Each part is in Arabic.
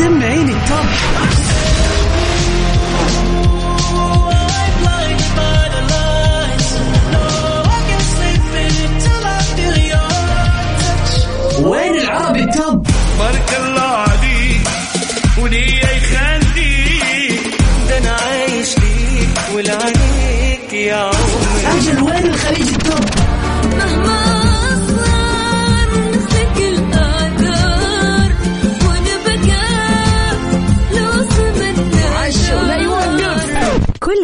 سمعيني التوب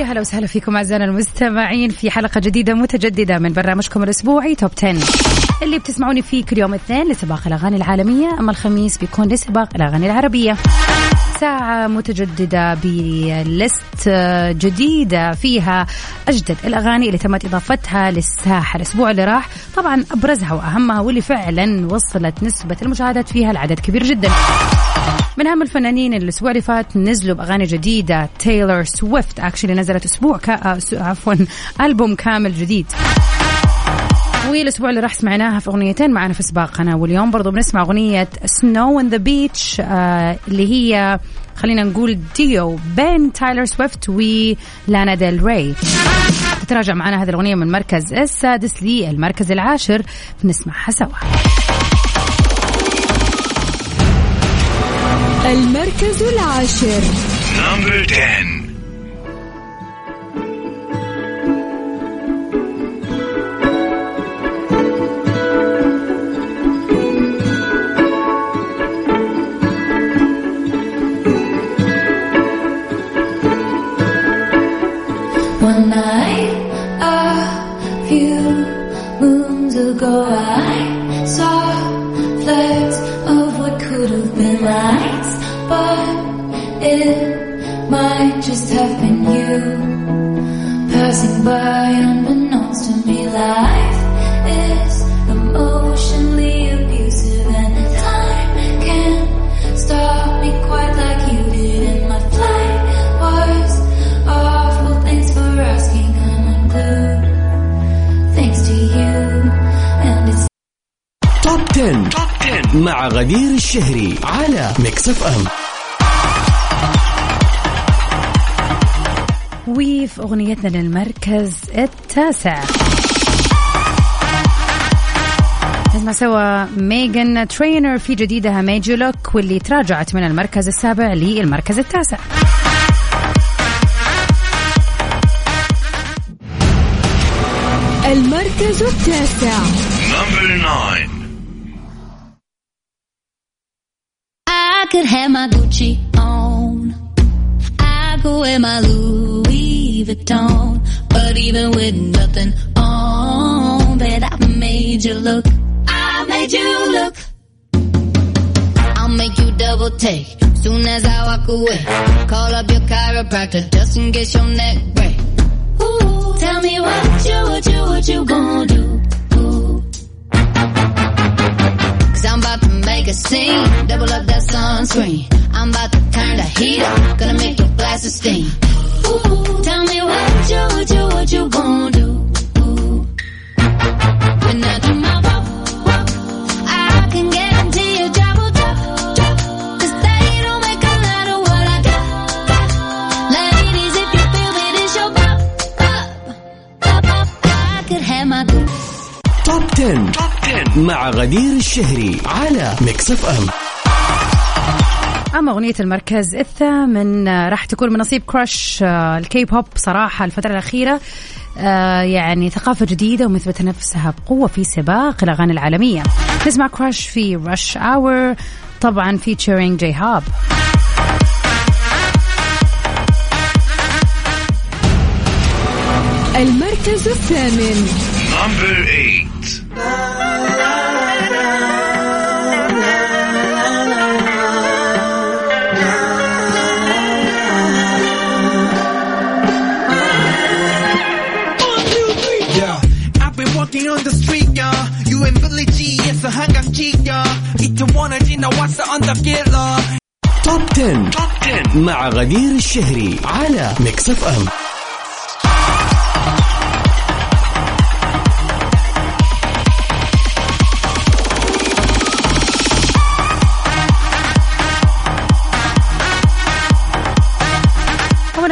ويا هلا وسهلا فيكم أعزائنا المستمعين في حلقة جديدة متجددة من برنامجكم الأسبوعي Top 10 اللي بتسمعوني فيه كل يوم اثنين لسباق الأغاني العالمية. أما الخميس بيكون لسباق الأغاني العربية. ساعة متجددة ب list جديدة فيها أجدد الأغاني اللي تمت إضافتها للساحة الأسبوع اللي راح. طبعا أبرزها وأهمها واللي فعلا وصلت نسبة المشاهدات فيها لعدد كبير جدا. من أهم الفنانين اللي الأسبوع اللي فات نزلوا بأغاني جديدة. تايلور سويفت actually نزلت أسبوع كا... آه، عفوا ألبوم كامل جديد. والأسبوع اللي راح سمعناها في أغنيتين معنا في سباقنا. واليوم برضو بنسمع أغنية Snow on the Beach اللي هي خلينا نقول ديو بين تايلور سويفت ولانا ديل ري. تتراجع معنا هذه الأغنية من المركز السادس للمركز العاشر. بنسمعها سوا. المركز العاشر number 10 One night, a few moons ago, I might just have been you passing by unbeknownst to me. Life is emotionally abusive, and time can't stop me quite like you did. And my flight was awful. Thanks for asking. I'm unglued. Thanks to you, and it's توب 10. توب 10 مع غدير الشهري على ميكس اف ام وفي أغنيتنا للمركز التاسع. نسمع سوا ميغان ترينر في جديدها Made You Look واللي تراجعت من المركز السابع للمركز التاسع. المركز التاسع. نمبر 9 I could have my Gucci on. I could wear my Louis Vuitton. But even with nothing on, bet I made you look. I made you look. I'll make you double take soon as I walk away. Call up your chiropractor just in case your neck break. Ooh, tell me what you, what you, what you gonna do? Cause I'm about to make a scene. Double up that sunscreen. I'm about to turn the heat up. Gonna make your glasses steam. Ooh, tell me what you, what you, what you gonna مع غدير الشهري على Mix FM أما أغنية المركز الثامن آه، راح تكون من نصيب Crush آه، الكي بوب صراحة الفترة الأخيرة. آه، يعني ثقافة جديدة ومثبتة نفسها بقوة في سباق الأغاني العالمية. نسمع Crush في Rush Hour طبعا featuring j-hope المركز الثامن. number 8 تبون what's on the top 10 مع غدير الشهري على Mix FM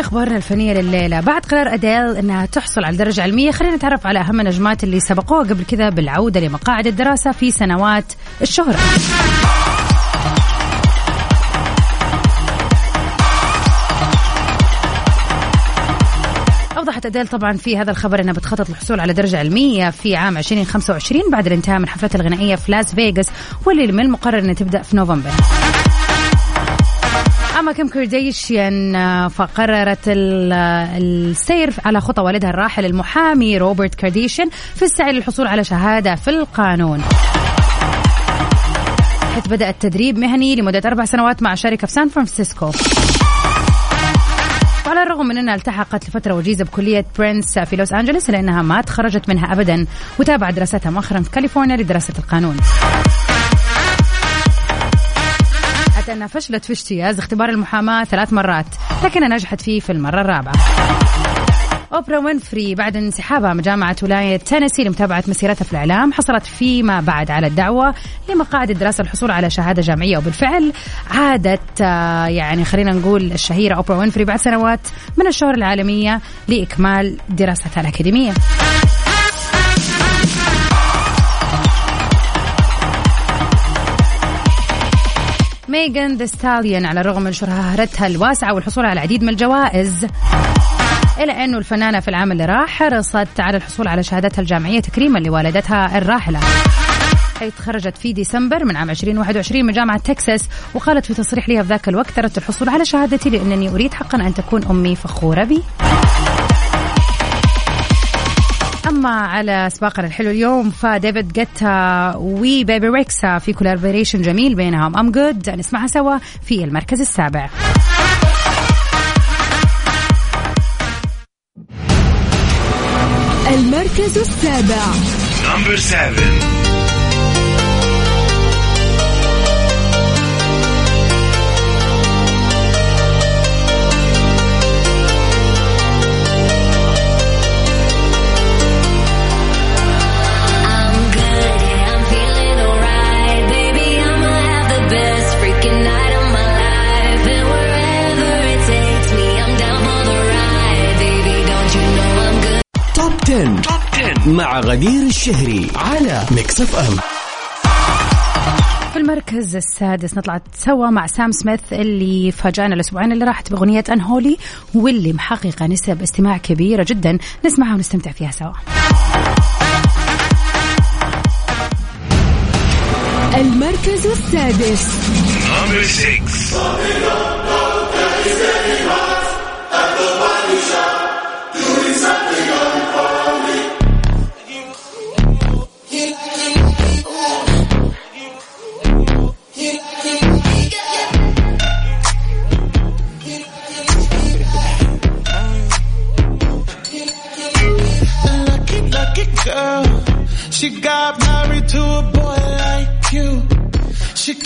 ومن أخبارنا الفنية لليلة. بعد قرار أديل إنها تحصل على الدرجه العلميه خلينا نتعرف على أهم النجمات اللي سبقوها قبل كذا بالعودة لمقاعد الدراسة في سنوات الشهره أوضحت أديل طبعا في هذا الخبر أنها بتخطط للحصول على درجة علمية في عام 2025 بعد الانتهاء من حفلتها الغنائية في لاس فيغاس واللي من المقرر أنها تبدأ في نوفمبر. أما كيم كارديشيان آه، فقررت آه، السير على خطى والدها الراحل المحامي روبرت كارديشيان في السعي للحصول على شهادة في القانون حيث بدأ التدريب مهني لمدة أربع سنوات مع شركة في سان فرانسيسكو وعلى الرغم من أنها التحقت لفترة وجيزة بكلية برينس في لوس أنجلوس الا انها ما تخرجت منها ابدا وتابعت دراستها مؤخرا في كاليفورنيا لدراسة القانون. انها فشلت في اجتياز اختبار المحاماة ثلاث مرات لكنها نجحت فيه في المرة الرابعة. أوبرا وينفري بعد انسحابها من جامعة ولاية تينيسي لمتابعة مسيرتها في الإعلام حصلت فيما بعد على الدعوة لمقاعد الدراسة للحصول على شهادة جامعية وبالفعل عادت آه، يعني خلينا نقول الشهيرة أوبرا وينفري بعد سنوات من الشهره العالمية لإكمال دراستها الأكاديمية. ميغان ذا ستاليون على الرغم من شهرتها الواسعة والحصول على العديد من الجوائز. إلا أنه الفنانة في العام اللي راح حرصت على الحصول على شهادتها الجامعية تكريما لوالدتها الراحلة. حيث خرجت في ديسمبر من عام 2021 من جامعة تكساس وقالت في تصريح لها في ذاك الوقت أردت الحصول على شهادتي لأنني أريد حقا أن تكون أمي فخورة بي. أما على سباقنا الحلو اليوم فديفيد جيتا وبيبي ريكسا في collaboration جميل بينهم I'm Good. نسمعها سوا في المركز السابع. المركز السابع. Number seven. 10. Top 10 مع غدير الشهري على Mix FM في المركز السادس نطلع سوا مع سام سميث اللي فاجأنا الأسبوعين اللي راحت بأغنية Unholy واللي محققة نسب استماع كبيرة جدا. نسمعها ونستمتع فيها سوا. المركز السادس.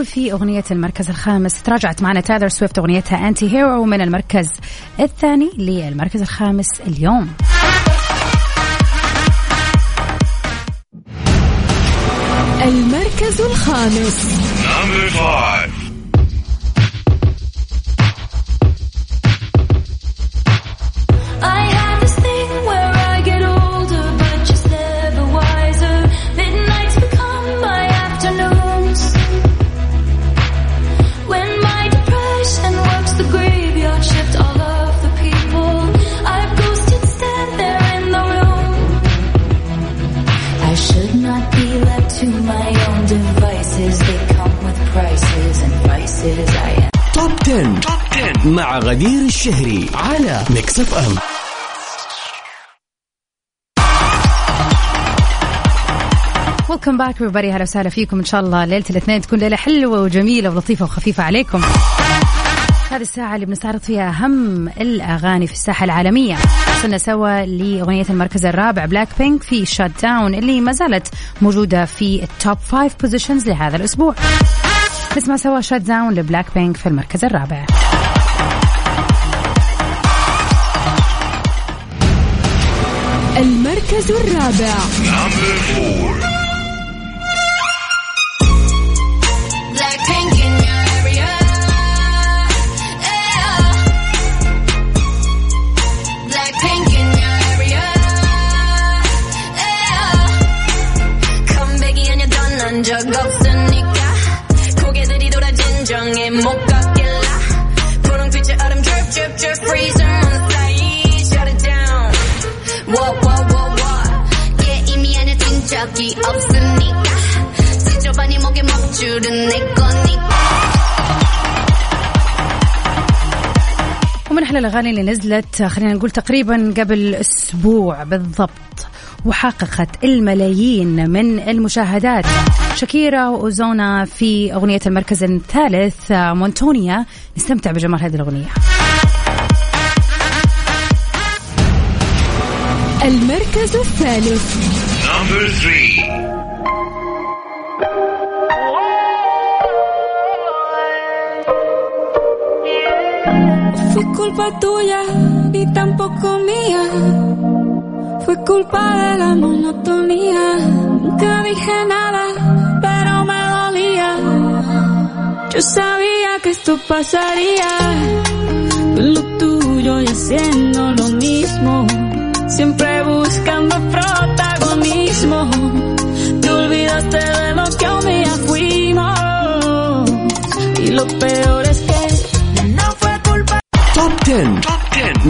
وفي أغنية المركز الخامس. تراجعت معنا تايلر سويفت أغنيتها Anti-Hero من المركز الثاني للمركز الخامس اليوم. المركز الخامس. الشهري على Mix FM welcome back everybody. هلا وسهلا فيكم. إن شاء الله ليلة الاثنين تكون ليلة حلوة وجميلة ولطيفة وخفيفة عليكم. هذه الساعة اللي بنستعرض فيها أهم الأغاني في الساحة العالمية. وصلنا سوا لأغنية المركز الرابع بلاك بينك في Shut Down اللي ما زالت موجودة في ال top five positions لهذا الأسبوع. نسمع سوا شات داون لبلاك بينك في المركز الرابع. المركز الرابع. ومن أحلى الأغاني اللي نزلت خلينا نقول تقريبا قبل أسبوع بالضبط وحققت الملايين من المشاهدات. شاكيرا وأوزونا في أغنية المركز الثالث مونتونيا. نستمتع بجمال هذه الأغنية. المركز الثالث. Fue culpa tuya y tampoco mía. Fue culpa de la monotonía. Nunca dije nada, pero me dolía. Yo sabía que esto pasaría. Lo tuyo y haciendo lo mismo. Siempre buscando protagonismo. Te olvidaste de lo que un día fuimos. Y lo peor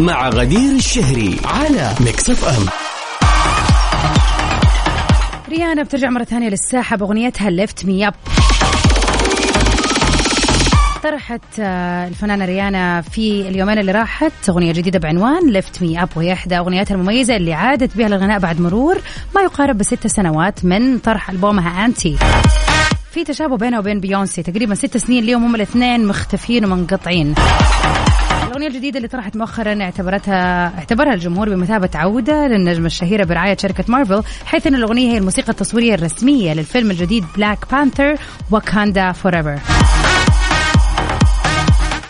مع غدير الشهري على Mix FM ريانا بترجع مرة ثانية للساحة بأغنيتها Lift Me Up طرحت آه، الفنانة ريانا في اليومين اللي راحت أغنية جديدة بعنوان Lift Me Up وهي إحدى أغنياتها المميزة اللي عادت بها للغناء بعد مرور ما يقارب بست سنوات من طرح ألبومها Anti في تشابه بينها وبين بيونسي تقريبا ست سنين اليوم هم الاثنين مختفيين ومنقطعين. الأغنية الجديدة اللي طرحت مؤخرا اعتبرتها اعتبرها الجمهور بمثابة عودة للنجمة الشهيرة برعاية شركة مارفل حيث أن الأغنية هي الموسيقى التصويرية الرسمية للفيلم الجديد Black Panther Wakanda Forever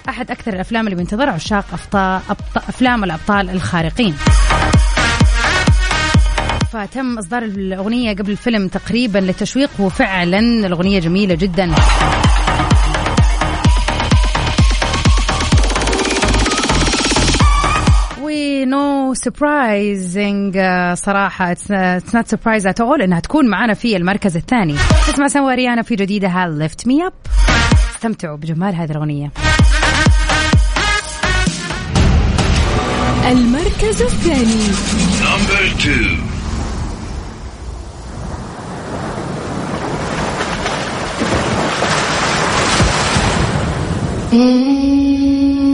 أحد أكثر الأفلام اللي بينتظر عشاق أبطال أبط... أفلام الأبطال الخارقين. فتم إصدار الأغنية قبل الفيلم تقريبا للتشويق وفعلا الأغنية جميلة جدا. no surprising صراحة. it's not surprise at all إنها تكون معنا في المركز الثاني. اسمع سوا ريانا في جديدها Lift Me Up استمتعوا بجمال هذه الأغنية. المركز الثاني. Number two. Lift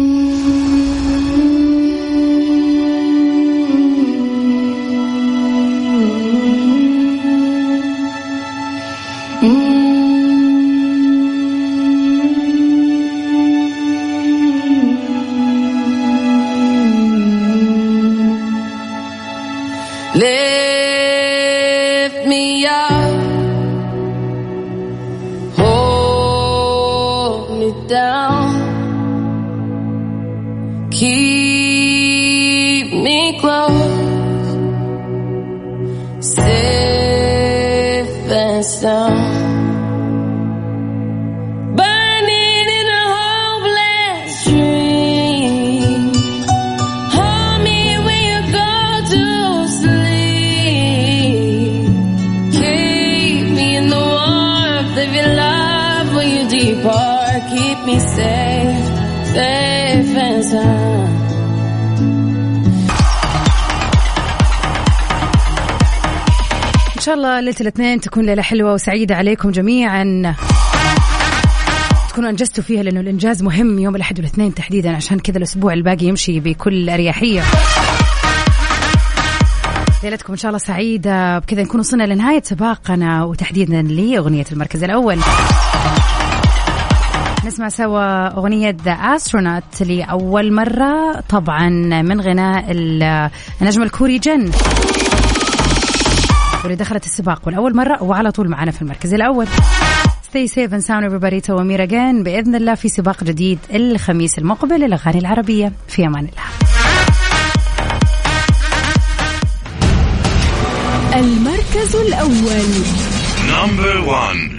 شاء الله ليلة الاثنين تكون ليلة حلوة وسعيدة عليكم جميعا. تكونوا أنجزتوا فيها لأنه الإنجاز مهم يوم الأحد والاثنين تحديدا عشان كذا الأسبوع الباقي يمشي بكل أريحية. ليلتكم إن شاء الله سعيدة. بكذا نكون وصلنا لنهاية سباقنا وتحديدا لأغنية المركز الأول. نسمع سوا أغنية أسترونوت لأول مرة طبعا من غناء ال- النجم الكوري جن. واللي دخلت السباق والأول مرة وعلى طول معنا في المركز الأول. Stay safe and sound everybody. to Amir again بإذن الله في سباق جديد الخميس المقبل للأغاني العربية. في أمان الله. المركز الأول. نمبر 1